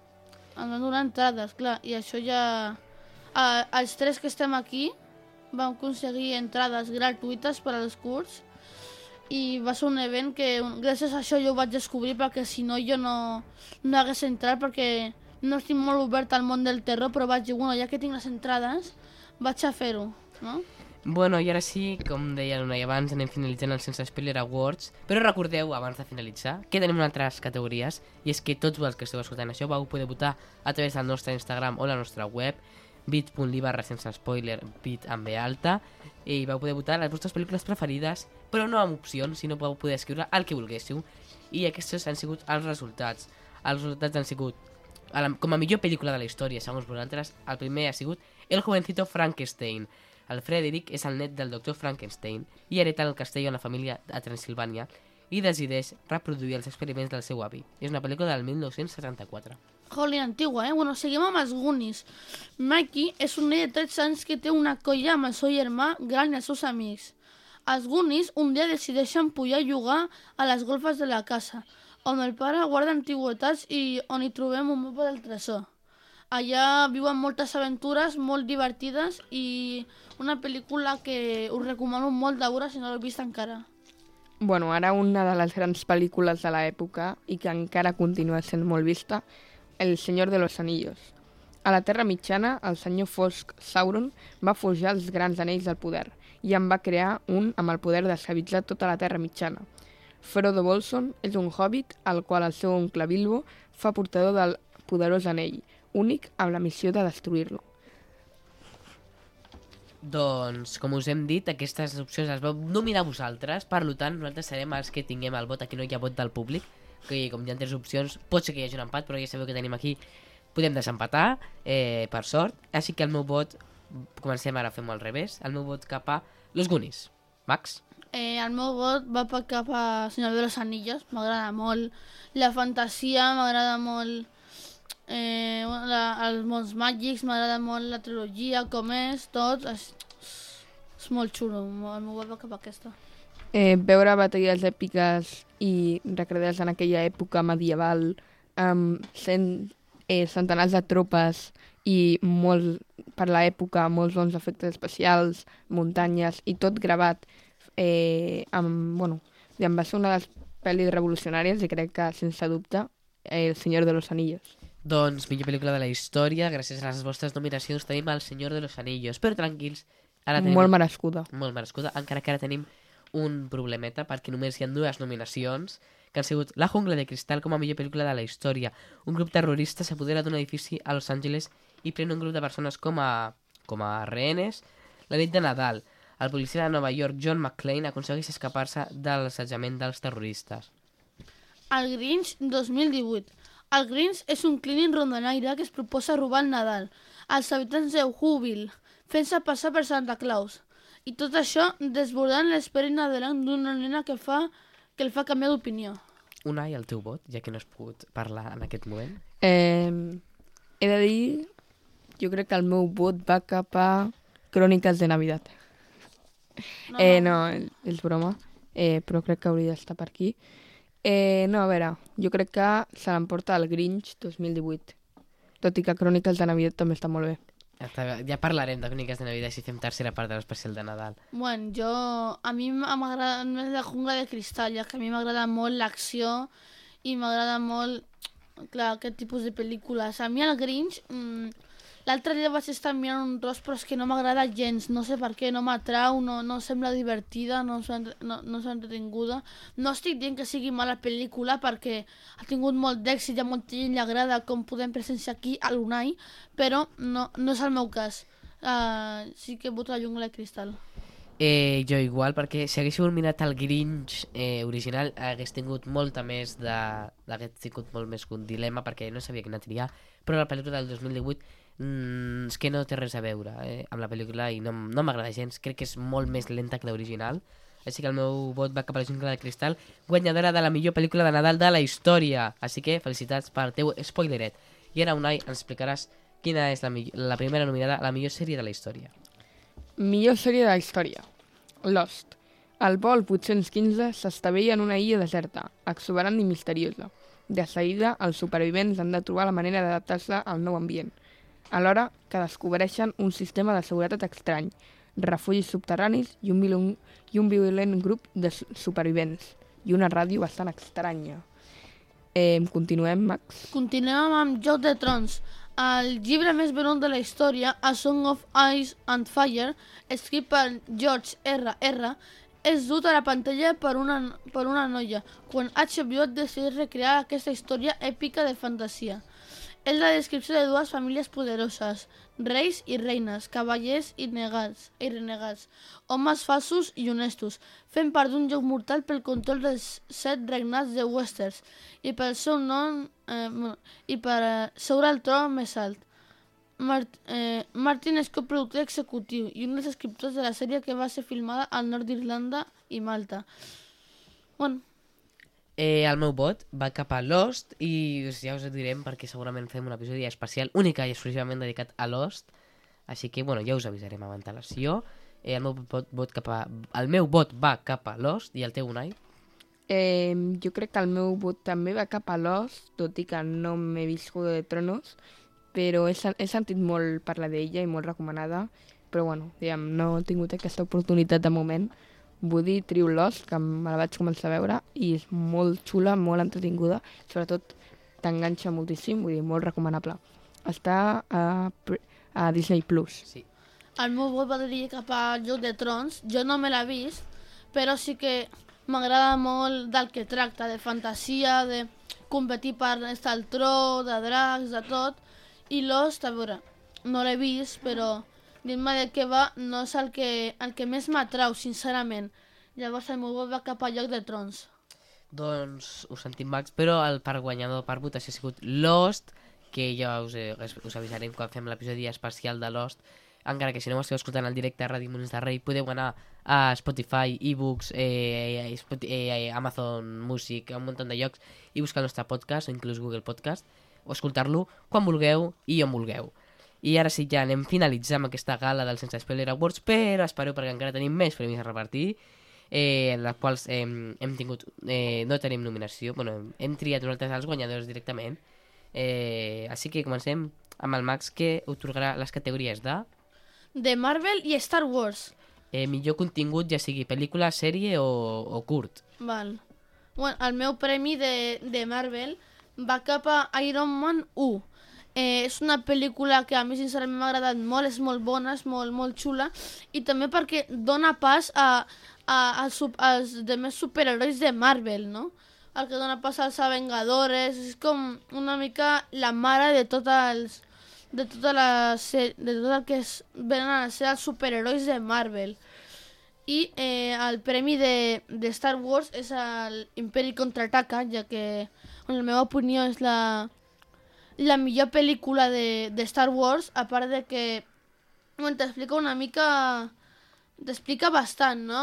Ens van donar entrades, clar i això ja eh, els tres que estem aquí vam aconseguir entrades gratuïtes per als curs i va ser un event que gràcies a això jo ho vaig descobrir perquè si no jo no, no hagués entrat perquè no estic molt obert al món del terror però vaig dir, bueno, ja que tinc les entrades vaig a fer-ho, no? Bueno, i ara sí, com deia l'Unai abans, anem finalitzant el Sense Spoiler Awards, però recordeu, abans de finalitzar, que tenim altres categories, i és que tots els que esteu escoltant això vau poder votar a través del nostre Instagram o la nostra web bit.ly barra sense spoiler, bit amb B alta, i vau poder votar les vostres pel·lícules preferides, però no amb opcions, sinó vau poder escriure el que volguéssiu, i aquests han sigut els resultats. Els resultats han sigut, a la, com a millor pel·lícula de la història, segons vosaltres, el primer ha sigut El jovencito Frankenstein. El Frederick és el net del doctor Frankenstein i hereta el castell en la família a Transilvània i decideix reproduir els experiments del seu avi. És una pel·lícula del 1974. Jolín, antigua, eh? Bueno, seguim amb els Goonies. Mikey és un nen de 13 anys que té una colla amb el seu germà gran i els seus amics. Els Goonies un dia decideixen pujar a jugar a les golfes de la casa, on el pare guarda antigüetats i on hi trobem un mapa del tresor. Allà viuen moltes aventures molt divertides i una pel·lícula que us recomano molt de veure si no l'heu vist encara. Bueno, ara una de les grans pel·lícules de l'època i que encara continua sent molt vista, El senyor de los anillos. A la Terra Mitjana, el senyor Fosc Sauron va forjar els grans anells del poder i en va crear un amb el poder d'esclavitzar tota la Terra Mitjana. Frodo Bolson és un hobbit al qual el seu oncle Bilbo fa portador del poderós anell, únic amb la missió de destruir-lo. Doncs, com us hem dit, aquestes opcions les vau nominar vosaltres, per tant, nosaltres serem els que tinguem el vot. Aquí no hi ha vot del públic, que com hi ha tres opcions, pot ser que hi hagi un empat, però ja sabeu que tenim aquí, podem desempatar, eh, per sort. Així que el meu vot, comencem ara a fer-ho al revés, el meu vot cap a Los Goonies. Max? Eh, el meu vot va per cap a Senyor de los Anillos. M'agrada molt la fantasia, m'agrada molt eh, la, els mons màgics, m'agrada molt la trilogia, com és, tot. És, és molt xulo, el meu vot va cap a aquesta. Eh, veure batalles èpiques i recreades en aquella època medieval amb cent, eh, centenars de tropes i molt, per l'època, molts bons efectes especials, muntanyes i tot gravat eh, amb, bueno, em va ser una de les pel·lis revolucionàries i crec que, sense dubte, El Senyor de los Anillos. Doncs, millor pel·lícula de la història, gràcies a les vostres nominacions tenim El Senyor de los Anillos. Però tranquils, ara tenim... Molt merescuda. Molt merescuda, encara que ara tenim un problemeta perquè només hi ha dues nominacions que han sigut La jungla de cristal com a millor pel·lícula de la història. Un grup terrorista s'apodera d'un edifici a Los Angeles i pren un grup de persones com a, com a rehenes la nit de Nadal. El policia de Nova York, John McClane, aconsegueix escapar-se de l'assetjament dels terroristes. El Grinch 2018. El Grinch és un clínic rondonaire que es proposa robar el Nadal als habitants de Whoville, fent-se passar per Santa Claus. I tot això desbordant l'esperit nadalenc d'una nena que fa que el fa canviar d'opinió. Unai, el teu vot, ja que no has pogut parlar en aquest moment. Eh, he de dir, jo crec que el meu vot va cap a Cròniques de Navidad. No, Eh, no, és broma, eh, però crec que hauria d'estar per aquí. Eh, no, a veure, jo crec que se l'emporta el Grinch 2018. Tot i que Cròniques de Navidad també està molt bé. Ja parlarem de Cróniques de Navidad si fem tercera part de l'especial de Nadal. Bueno, jo... A mi m'agrada més la jungla de cristal, ja que a mi m'agrada molt l'acció i m'agrada molt, clar, aquest tipus de pel·lícules. A mi el Grinch... Mm, L'altre dia vaig estar mirant un tros, però és que no m'agrada gens, no sé per què, no m'atrau, no, no sembla divertida, no no, no entretinguda. No estic dient que sigui mala pel·lícula perquè ha tingut molt d'èxit, ha molta gent li agrada com podem presenciar aquí a l'UNAI, però no, no és el meu cas. Uh, sí que voto la jungla de cristal. Eh, jo igual, perquè si haguéssiu mirat el Grinch eh, original hagués tingut molta més de... hagués tingut molt més que un dilema perquè no sabia quina triar, però la pel·lícula del 2018 mm, és que no té res a veure eh, amb la pel·lícula i no, no m'agrada gens, crec que és molt més lenta que l'original, així que el meu vot va cap a la jungla de cristal, guanyadora de la millor pel·lícula de Nadal de la història, així que felicitats per teu spoileret. I ara, Unai, ens explicaràs quina és la, la primera nominada a la millor sèrie de la història. Millor sèrie de la història. Lost. El vol 815 s'estavella en una illa deserta, exuberant i misteriosa. De seguida, els supervivents han de trobar la manera d'adaptar-se al nou ambient. Alhora que descobreixen un sistema de seguretat estrany, refugis subterranis i un, violent, i un violent grup de su- supervivents. I una ràdio bastant estranya. Eh, continuem, Max? Continuem amb Joc de Trons. El llibre més venut de la història, A Song of Ice and Fire, escrit per George R. R., és dut a la pantalla per una, per una noia, quan HBO decideix recrear aquesta història èpica de fantasia. És la descripció de dues famílies poderoses, reis i reines, cavallers i negats, i renegats, homes falsos i honestos, fent part d'un joc mortal pel control dels set regnats de Westeros i pel seu nom eh, i per eh, seure al tron més alt. Mart, eh, Martin és coproductor executiu i un dels escriptors de la sèrie que va ser filmada al nord d'Irlanda i Malta. Bueno, Eh, el meu vot va cap a Lost i ja us ho direm perquè segurament fem un episodi especial única i exclusivament dedicat a Lost. Així que, bueno, ja us avisarem amb antelació. Eh, el, meu vot, vot cap a, el meu vot va cap a Lost i el teu, Unai? Eh, jo crec que el meu vot també va cap a Lost, tot i que no m'he vist Juego de Tronos, però he, he sentit molt parlar d'ella i molt recomanada, però bueno, diguem, no he tingut aquesta oportunitat de moment. Vull dir Triu Lost, que me la vaig començar a veure, i és molt xula, molt entretinguda, sobretot t'enganxa moltíssim, vull dir, molt recomanable. Està a, a Disney+. Plus. Sí. El meu vot va dirigir cap a Joc de Trons. Jo no me l'he vist, però sí que m'agrada molt del que tracta, de fantasia, de competir per estar al tro, de dracs, de tot. I Lost, a veure, no l'he vist, però dir-me de què va no és el que, el que més m'atrau, sincerament. Llavors el meu vot va cap a Joc de Trons. Doncs ho sentim, Max, però el part guanyador per votació ha sigut Lost, que ja us, eh, us avisarem quan fem l'episodi especial de Lost, encara que si no esteu escoltant en directe a Ràdio Molins de Rei, podeu anar a Spotify, ebooks, eh, eh, Spot- eh, Amazon Music, un munt de llocs, i buscar el nostre podcast, o inclús Google Podcast, o escoltar-lo quan vulgueu i on vulgueu. I ara sí, ja anem finalitzant amb aquesta gala del Sense Spoiler Awards, però espereu perquè encara tenim més premis a repartir, eh, en les quals eh, hem tingut, eh, no tenim nominació, bueno, hem, hem triat nosaltres els guanyadors directament, eh, així que comencem amb el Max que otorgarà les categories de De Marvel i Star Wars. eh, millor contingut, ja sigui pel·lícula, sèrie o, o curt. Val. Bueno, el meu premi de, de Marvel va cap a Iron Man 1. Eh, és una pel·lícula que a mi sincerament m'ha agradat molt, és molt bona, és molt, molt xula, i també perquè dona pas a, a, als, als demés superherois de Marvel, no? El que dona pas als Avengadores, és com una mica la mare de tots els de tota la de tot el que es, venen a ser els superherois de Marvel. I eh, el premi de, de Star Wars és el Imperi Contraataca, ja que, en la meva opinió, és la, la millor pel·lícula de, de Star Wars, a part de que bueno, t'explica una mica... T'explica bastant, no?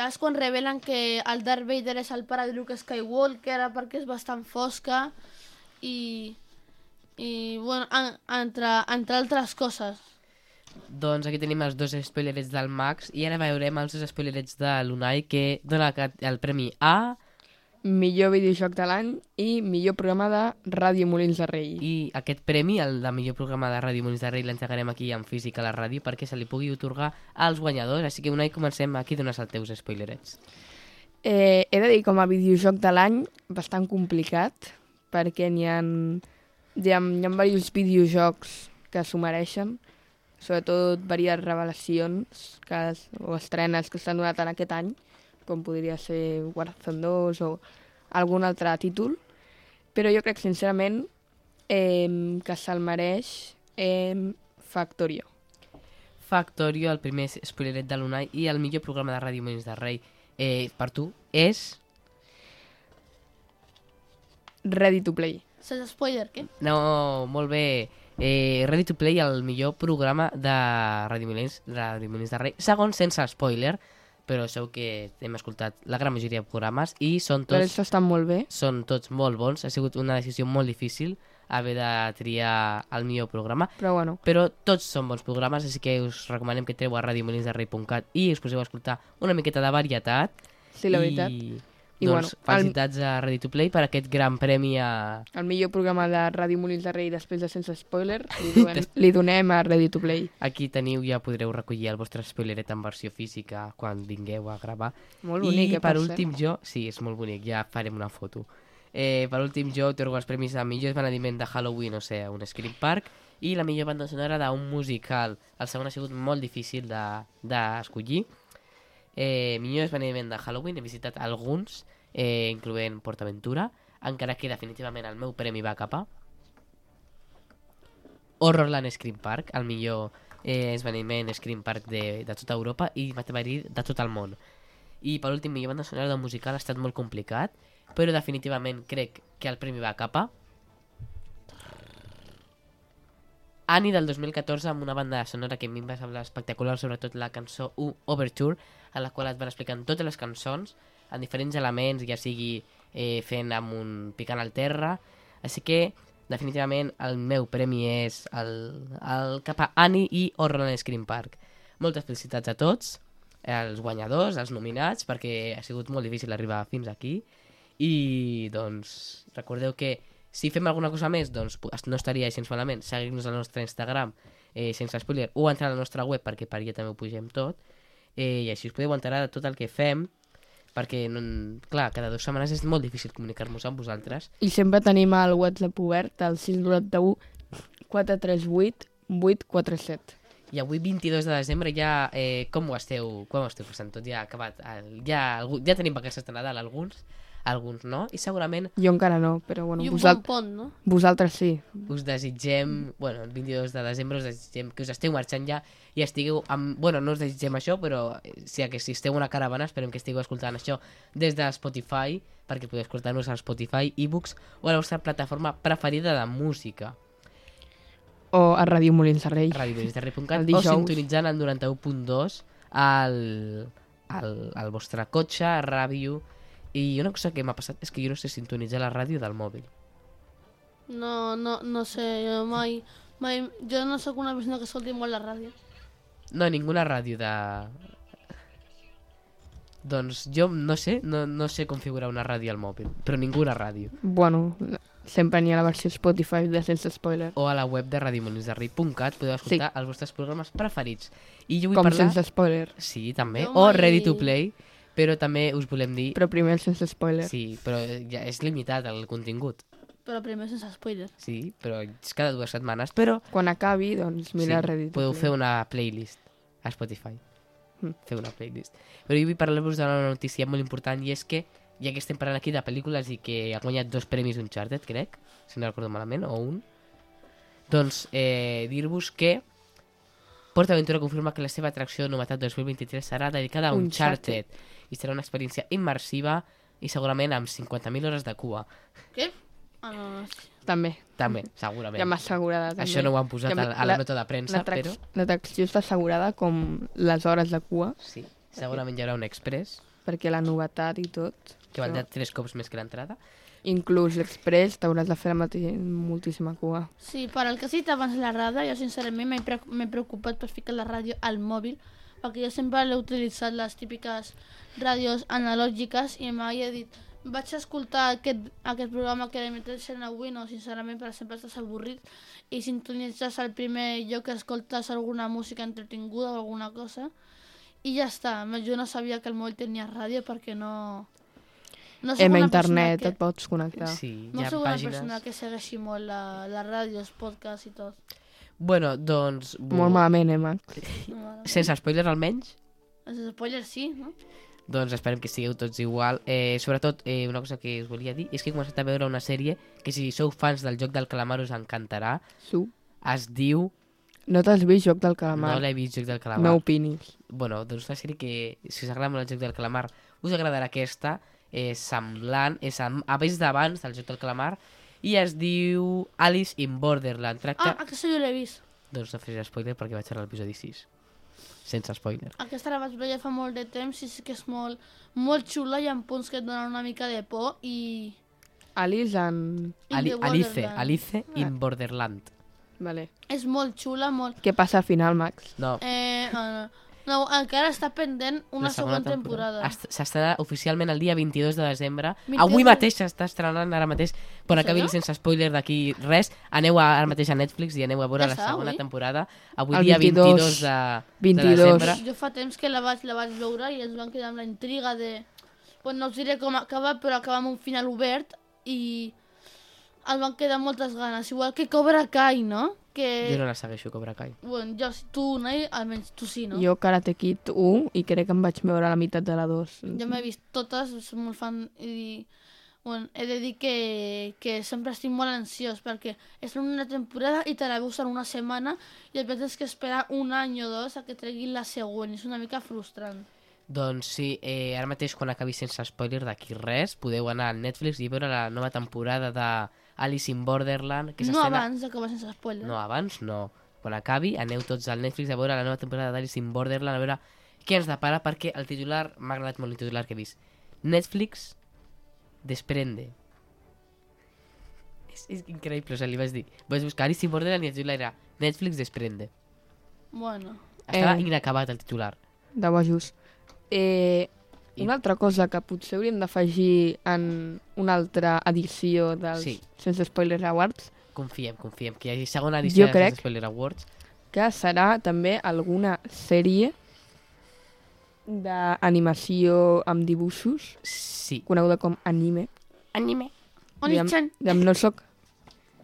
És quan revelen que el Darth Vader és el pare de Luke Skywalker, perquè és bastant fosca, i, i bueno, en, entre, entre altres coses. Doncs aquí tenim els dos spoilerets del Max i ara veurem els dos spoilerets de l'Unai que dona el premi a Millor videojoc de l'any i millor programa de Ràdio Molins de Rei. i aquest premi, el de millor programa de Ràdio Molins de Rei, l'entregarem aquí en física a la ràdio perquè se li pugui otorgar als guanyadors. Així que Unai, comencem. Aquí dones els teus spoilerets. Eh, he de dir com a videojoc de l'any bastant complicat perquè n'hi ha, hi ha, hi ha diversos videojocs que s'ho mereixen sobretot diverses revelacions que es, o estrenes que s'han donat en aquest any com podria ser Warzone 2 o algun altre títol però jo crec sincerament eh, que se'l mereix eh, Factorio Factorio, el primer spoileret de l'Unai i el millor programa de Ràdio Molins de Rei eh, per tu és... Ready to Play Sense spoiler, què? No, molt bé. Eh, Ready to Play, el millor programa de Ràdio Molins, de Ràdio Molins de Rei. Segon, sense spoiler, però sabeu que hem escoltat la gran majoria de programes i són però tots, això està molt bé són tots molt bons. Ha sigut una decisió molt difícil haver de triar el millor programa, però bueno però tots són bons programes, així que us recomanem que treu a radiomolinsderrei.cat i us poseu a escoltar una miqueta de varietat. sí, la I, veritat I doncs, bueno, el- felicitats a Ready to Play per aquest gran premi a, El millor programa de Ràdio Molins de Rei després de Sense Spoiler li donem, li donem a Ready to Play. Aquí teniu, ja podreu recollir el vostre spoileret en versió física quan vingueu a gravar. Molt bonic, I eh, per per últim jo, sí, és molt bonic, ja farem una foto. Eh, per últim jo otorgo els premis a millor esvenediment de Halloween, o sigui, un Scream Park, i la millor banda sonora d'un musical. El segon ha sigut molt difícil d'escollir. De, eh, millor esvenediment de Halloween, he visitat alguns, eh, incloent PortAventura, encara que definitivament el meu premi va cap a... Horrorland Scream Park, el millor eh, esdeveniment Scream Park de, de tota Europa i m'atreviria a dir de tot el món. I per últim, millor banda sonora de musical ha estat molt complicat, però definitivament crec que el premi va cap a Annie del 2014 amb una banda sonora que a mi em va semblar espectacular, sobretot la cançó U Overture, a la qual et van explicant totes les cançons en diferents elements, ja sigui eh, fent amb un picant al terra. Així que, definitivament, el meu premi és el, el cap a Annie i Horror Scream Park. Moltes felicitats a tots, els guanyadors, els nominats, perquè ha sigut molt difícil arribar fins aquí. I, doncs, recordeu que si fem alguna cosa més, doncs no estaria gens malament. Seguir-nos al nostre Instagram, eh, sense spoiler, o entrar a la nostra web, perquè per allà també ho pugem tot. Eh, I així us podeu enterar de tot el que fem, perquè, no, clar, cada dues setmanes és molt difícil comunicar-nos amb vosaltres. I sempre tenim el WhatsApp obert, el 691 438 847. I avui, 22 de desembre, ja... Eh, com ho esteu, com ho esteu passant tot? Ja ha acabat... El, ja, algú, ja tenim vacances de Nadal, alguns, alguns no, i segurament Jo encara no, però bueno, I un vosal bon pont, no? vosaltres sí. us desitgem, bueno, el 22 de desembre us desitgem que us esteu marxant ja i estigueu amb, bueno, no us desitgem això, però eh, si que si esteu una caravana, esperem que estigueu escoltant això des de Spotify, perquè podeu escoltar-nos a Spotify, ebooks o a la vostra plataforma preferida de música, O a Ràdio Molins de Rei. radioministeri.cat, El o dijous. sintonitzant el 91.2 al, al, al vostre cotxe, a ràdio, i una cosa que m'ha passat és que jo no sé sintonitzar la ràdio del mòbil. No, no, no sé, jo mai, mai... Jo no sóc una persona que escolti molt la ràdio. No, ninguna ràdio de... Doncs jo no sé, no, no sé configurar una ràdio al mòbil, però ninguna ràdio. Bueno, sempre n'hi ha la versió Spotify de sense spoiler. O a la web de radiomolinsderrei.cat podeu escoltar els vostres programes preferits. I jo vull Com parlar... sense spoiler. Sí, també. Jo O mai- Ready to Play, però també us volem dir... Però primer sense spoiler. Sí, però ja és limitat el contingut. Però primer sense spoiler. Sí, però és cada dues setmanes. Però Quan acabi, doncs mira sí, Reddit. podeu fer una playlist a Spotify. Mm. Fer una playlist. Però jo vull parlar-vos d'una notícia molt important i és que, ja que estem parlant aquí de pel·lícules i que ha guanyat dos premis Uncharted, crec, si no recordo malament, o un, doncs eh, dir-vos que PortAventura confirma que la seva atracció de novetat 2023 serà dedicada a Uncharted. Uncharted i serà una experiència immersiva i segurament amb 50.000 hores de cua. Què? Ah, sí. També. També, segurament. Ja m'ha assegurada. També. Això no ho han posat Ja a, la nota de premsa, però... L'atracció està assegurada com les hores de cua, Sí, segurament hi haurà un express perquè la novetat i tot. que valdrà tres cops més que l'entrada. Inclús l'express t'hauràs de fer la mati- moltíssima cua. Sí, per al que has dit abans la ràdio, jo sincerament m'he preocupat per ficar la ràdio al mòbil, perquè jo sempre l'he utilitzat les típiques ràdios analògiques i mai he dit vaig escoltar aquest, aquest programa que emeteixen avui, no, sincerament, per exemple, estàs avorrit i sintonitzes al primer lloc que escoltes alguna música entretinguda o alguna cosa i ja està. Jo no sabia que el mòbil tenia ràdio perquè no... No soc Hem a una internet, que- et pots connectar. Sí, no sóc una pàgines... persona que segueixi molt la, la ràdio, els podcasts i tot. Bueno, doncs... Molt malament, eh, Max? Sense spoilers almenys, Els spoilers sí, no? doncs esperem que sigueu tots igual. Eh, sobretot, eh, una cosa que us volia dir és que he començat a veure una sèrie que si sou fans del joc del calamar us encantarà. Su. Es diu... No t'has vist Joc del Calamar? No l'he vist, joc del calamar. No opinis. bueno, doncs una sèrie que, si us agrada molt el joc del calamar, us agradarà aquesta, és semblant, és amb avis d'abans del joc del calamar, i es diu Alice in Borderland. Ah, Tracta... aquesta jo l'he vist. Doncs no faré spoiler perquè vaig a l'episodi 6. Sense spoiler. Aquesta la vaig veure ja fa molt de temps i sí que és molt, molt xula i amb punts que et donen una mica de por i... Alice en... in Ali Alice. Alice in Borderland. Vale. És molt xula, molt... Què passa al final, Max? No, Eh, uh, no, encara està pendent una segona segona temporada. Est- S'estrenarà oficialment el dia 22 de desembre. 22 Avui mateix s'està estrenant, ara mateix. Quan En acabi sense spoiler d'aquí res, aneu a, ara mateix a Netflix i aneu a veure Ja la segona avui? temporada. Avui El dia 22, 22 de, 22. de desembre. Jo fa temps que la vaig, la vaig veure i ens van quedar amb la intriga de... Bueno, no us diré com acaba, però acaba amb un final obert i ens van quedar moltes ganes. Igual que Cobra Kai, no? Que... Jo no la segueixo, Cobra Kai. Bueno, jo, tu, Unai, almenys tu sí, no? Jo Karate Kid 1 i crec que em vaig veure la meitat de la 2. Jo m'he vist totes, soc molt fan i... Bueno, he de dir que, que sempre estic molt ansiós perquè és una temporada i te la veus en una setmana i et tens que esperar un any o dos a que treguin la següent. És una mica frustrant. Doncs sí, eh, ara mateix quan acabi sense spoiler d'aquí res, podeu anar al Netflix i veure la nova temporada de Alice in Borderland. Que no abans d'acabar sense spoiler. No, abans no. Quan acabi, aneu tots al Netflix a veure la nova temporada d'Alice in Borderland, a veure què ens depara, perquè el titular, m'ha agradat molt el titular que he vist. Netflix desprende. És, és increïble, o sigui, li vaig dir. Vaig buscar Alice in Borderland i el titular era Netflix desprende. Bueno, Estava Eh. inacabat el titular. De bojos. Eh, una altra cosa que potser hauríem d'afegir en una altra edició dels Sí. Sense Spoilers Awards, Confiem, confiem, que hi hagi segona edició Jo dels crec- Spoiler Awards. que serà també alguna sèrie d'animació amb dibuixos, Sí. coneguda com anime. Anime. Oni-chan, Diguem, no soc...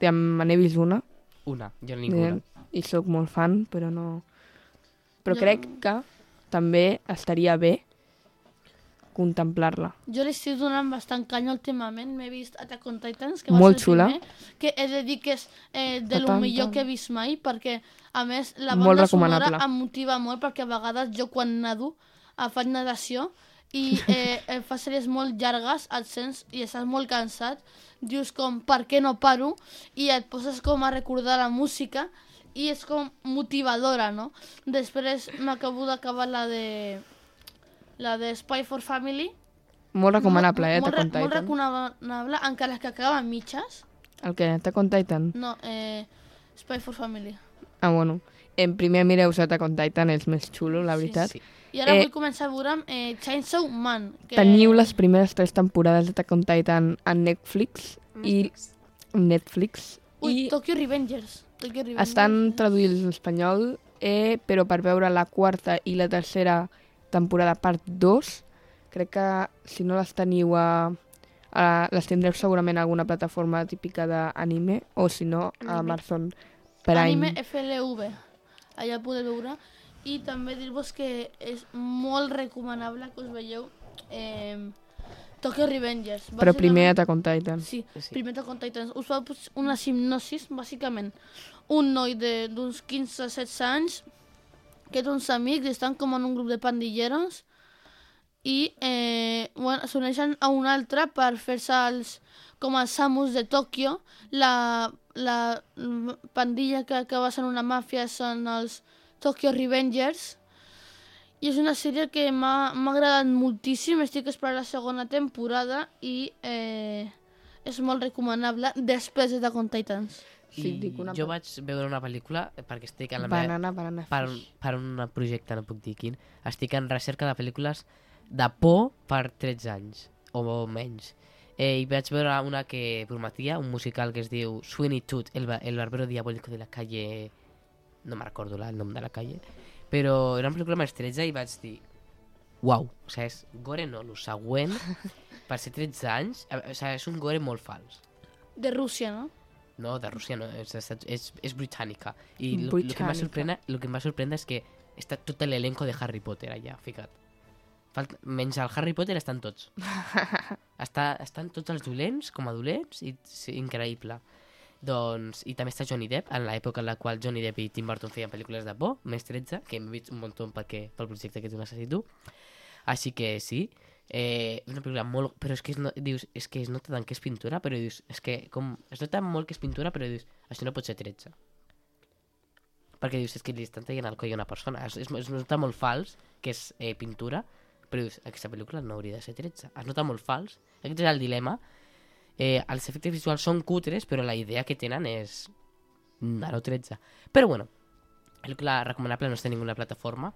Diguem, me n'he vist una, Una, jo ninguna. diguem, i sóc molt fan, però no... Però No. crec que també estaria bé contemplar-la. jo li estic donant bastant canya últimament. M'he vist Attack on Titans, que Molt va ser xula. el primer, que he de dir que és eh, de lo millor que he vist mai, perquè, a més, la Molt banda sonora em motiva molt, perquè a vegades jo quan nado eh, faig natació i eh, eh, fa sèries molt llargues, et sents i estàs molt cansat, dius com, per què no paro? I et poses com a recordar la música i és com motivadora, no? Després m'acabo d'acabar la de la de Spy for Family. Molt recomanable, eh, molt, Attack on re- molt Titan. recomanable, encara que acaba en mitges. El que? Attack on Titan? No, eh, Spy for Family. Ah, bueno. En primer mireu Attack on Titan, és més xulo, la Sí, veritat. Sí. I ara Eh, vull començar a veure eh, Chainsaw Man. Que... Teniu les primeres tres temporades d'Attack on Titan a Netflix i Netflix Ui, i Tokyo Revengers. Tokyo Revengers. estan traduïts en espanyol, eh, però per veure la quarta i la tercera temporada part 2, crec que si no les teniu a, a les tindreu segurament a alguna plataforma típica d'anime o si no a. Amazon Prime. Anime FLV. Allà podeu veure. I també dir-vos que és molt recomanable que us veieu eh, Tokyo Revengers. Però primer Attack on Titan. Sí, Sí. primer Attack on Titans. Us fa pues, una hipnosis, bàsicament. Un noi de- d'uns 15-16 anys que uns amics estan com en un grup de pandilleros i eh, bueno, s'uneixen a un altre per fer-se els, com els amos de Tòquio. La, la mm, pandilla que acaba sent una màfia són els Tokyo Revengers i és una sèrie que m'ha agradat moltíssim, estic esperant la segona temporada i eh, és molt recomanable després de on Titans. Sí, I dic una jo vaig veure una pel·lícula perquè estic en la meva... Banana, banana per, per un projecte, no puc dir quin, estic en recerca de pel·lícules de por per 13 anys, o menys. Eh, I vaig veure una que prometia, un musical que es diu Sweeney Todd, el, el barbero diabólico de la calle... No me recordo la- el nom de la calle. Però era una pel·lícula més 13 i vaig dir... Uau, o sigui, és gore no, el següent, per ser 13 anys, eh, o sigui, és un gore molt fals. De Rússia, no? No, de Rússia no, és, és, és, és britànica. I el que em va sorprendre, lo que em va sorprendre és que està tot l'elenco de Harry Potter allà, ficat. Falta, menys el Harry Potter estan tots. Està, estan tots els dolents com a dolents i sí, increïble. Doncs, i també està Johnny Depp, en l'època en la qual Johnny Depp i Tim Burton feien pel·lícules de por, més 13, que hem vist un munt perquè, pel projecte que tu necessito. Així que sí, eh, una pel·lícula molt... Però és que no, dius, és que es nota tant que és pintura, però dius, és que com... Es nota molt que és pintura, però dius, això no pot ser 13. Perquè dius, és que li estan traient el coll a una persona. Es, es, es nota molt fals que és eh, pintura, però dius, aquesta pel·lícula no hauria de ser 13. Es nota molt fals. Aquest és el dilema. Eh, els efectes visuals són cutres, però la idea que tenen és... Nano 13. Però bueno, pel·lícula recomanable no està en ninguna plataforma,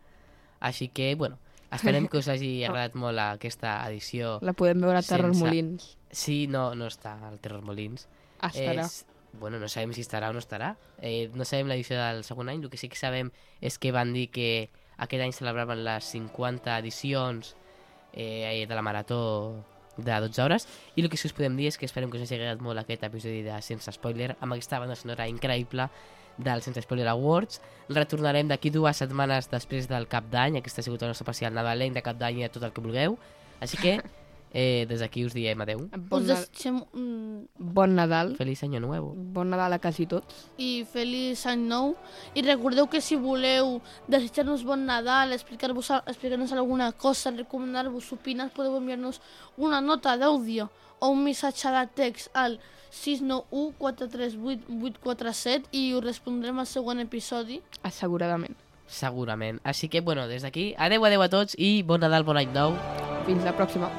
així que, bueno, esperem que us hagi agradat molt aquesta edició. La podem veure a Terror Sense- Molins. Sí, no, no està al Terror Molins. Estarà. És, bueno, no sabem si estarà o no estarà. Eh, no sabem l'edició del segon any. El que sí que sabem és que van dir que aquest any celebraven les 50 edicions eh, de la marató de 12 hores i el que sí us podem dir és que esperem que us hagi agradat molt aquest episodi de Sense Spoiler amb aquesta banda sonora increïble del Sense Spoiler Awards. Retornarem d'aquí dues setmanes després del cap d'any. Aquesta ha sigut el nostre especial nadalenc de cap d'any i de tot el que vulgueu. Així que Eh, des d'aquí us diem adeu. Bon, Us un... bon Nadal. Feliç any nou. Bon Nadal a quasi tots. i feliç any nou. I recordeu que si voleu desitjar-nos bon Nadal, explicar-vos explicar alguna cosa, recomanar-vos opinar, podeu enviar-nos una nota d'àudio o un missatge de text al 691 438 847 i us respondrem al següent episodi. Asseguradament. Segurament. Així que, bueno, des d'aquí, adeu, adeu a tots i bon Nadal, bon any nou. Fins la pròxima.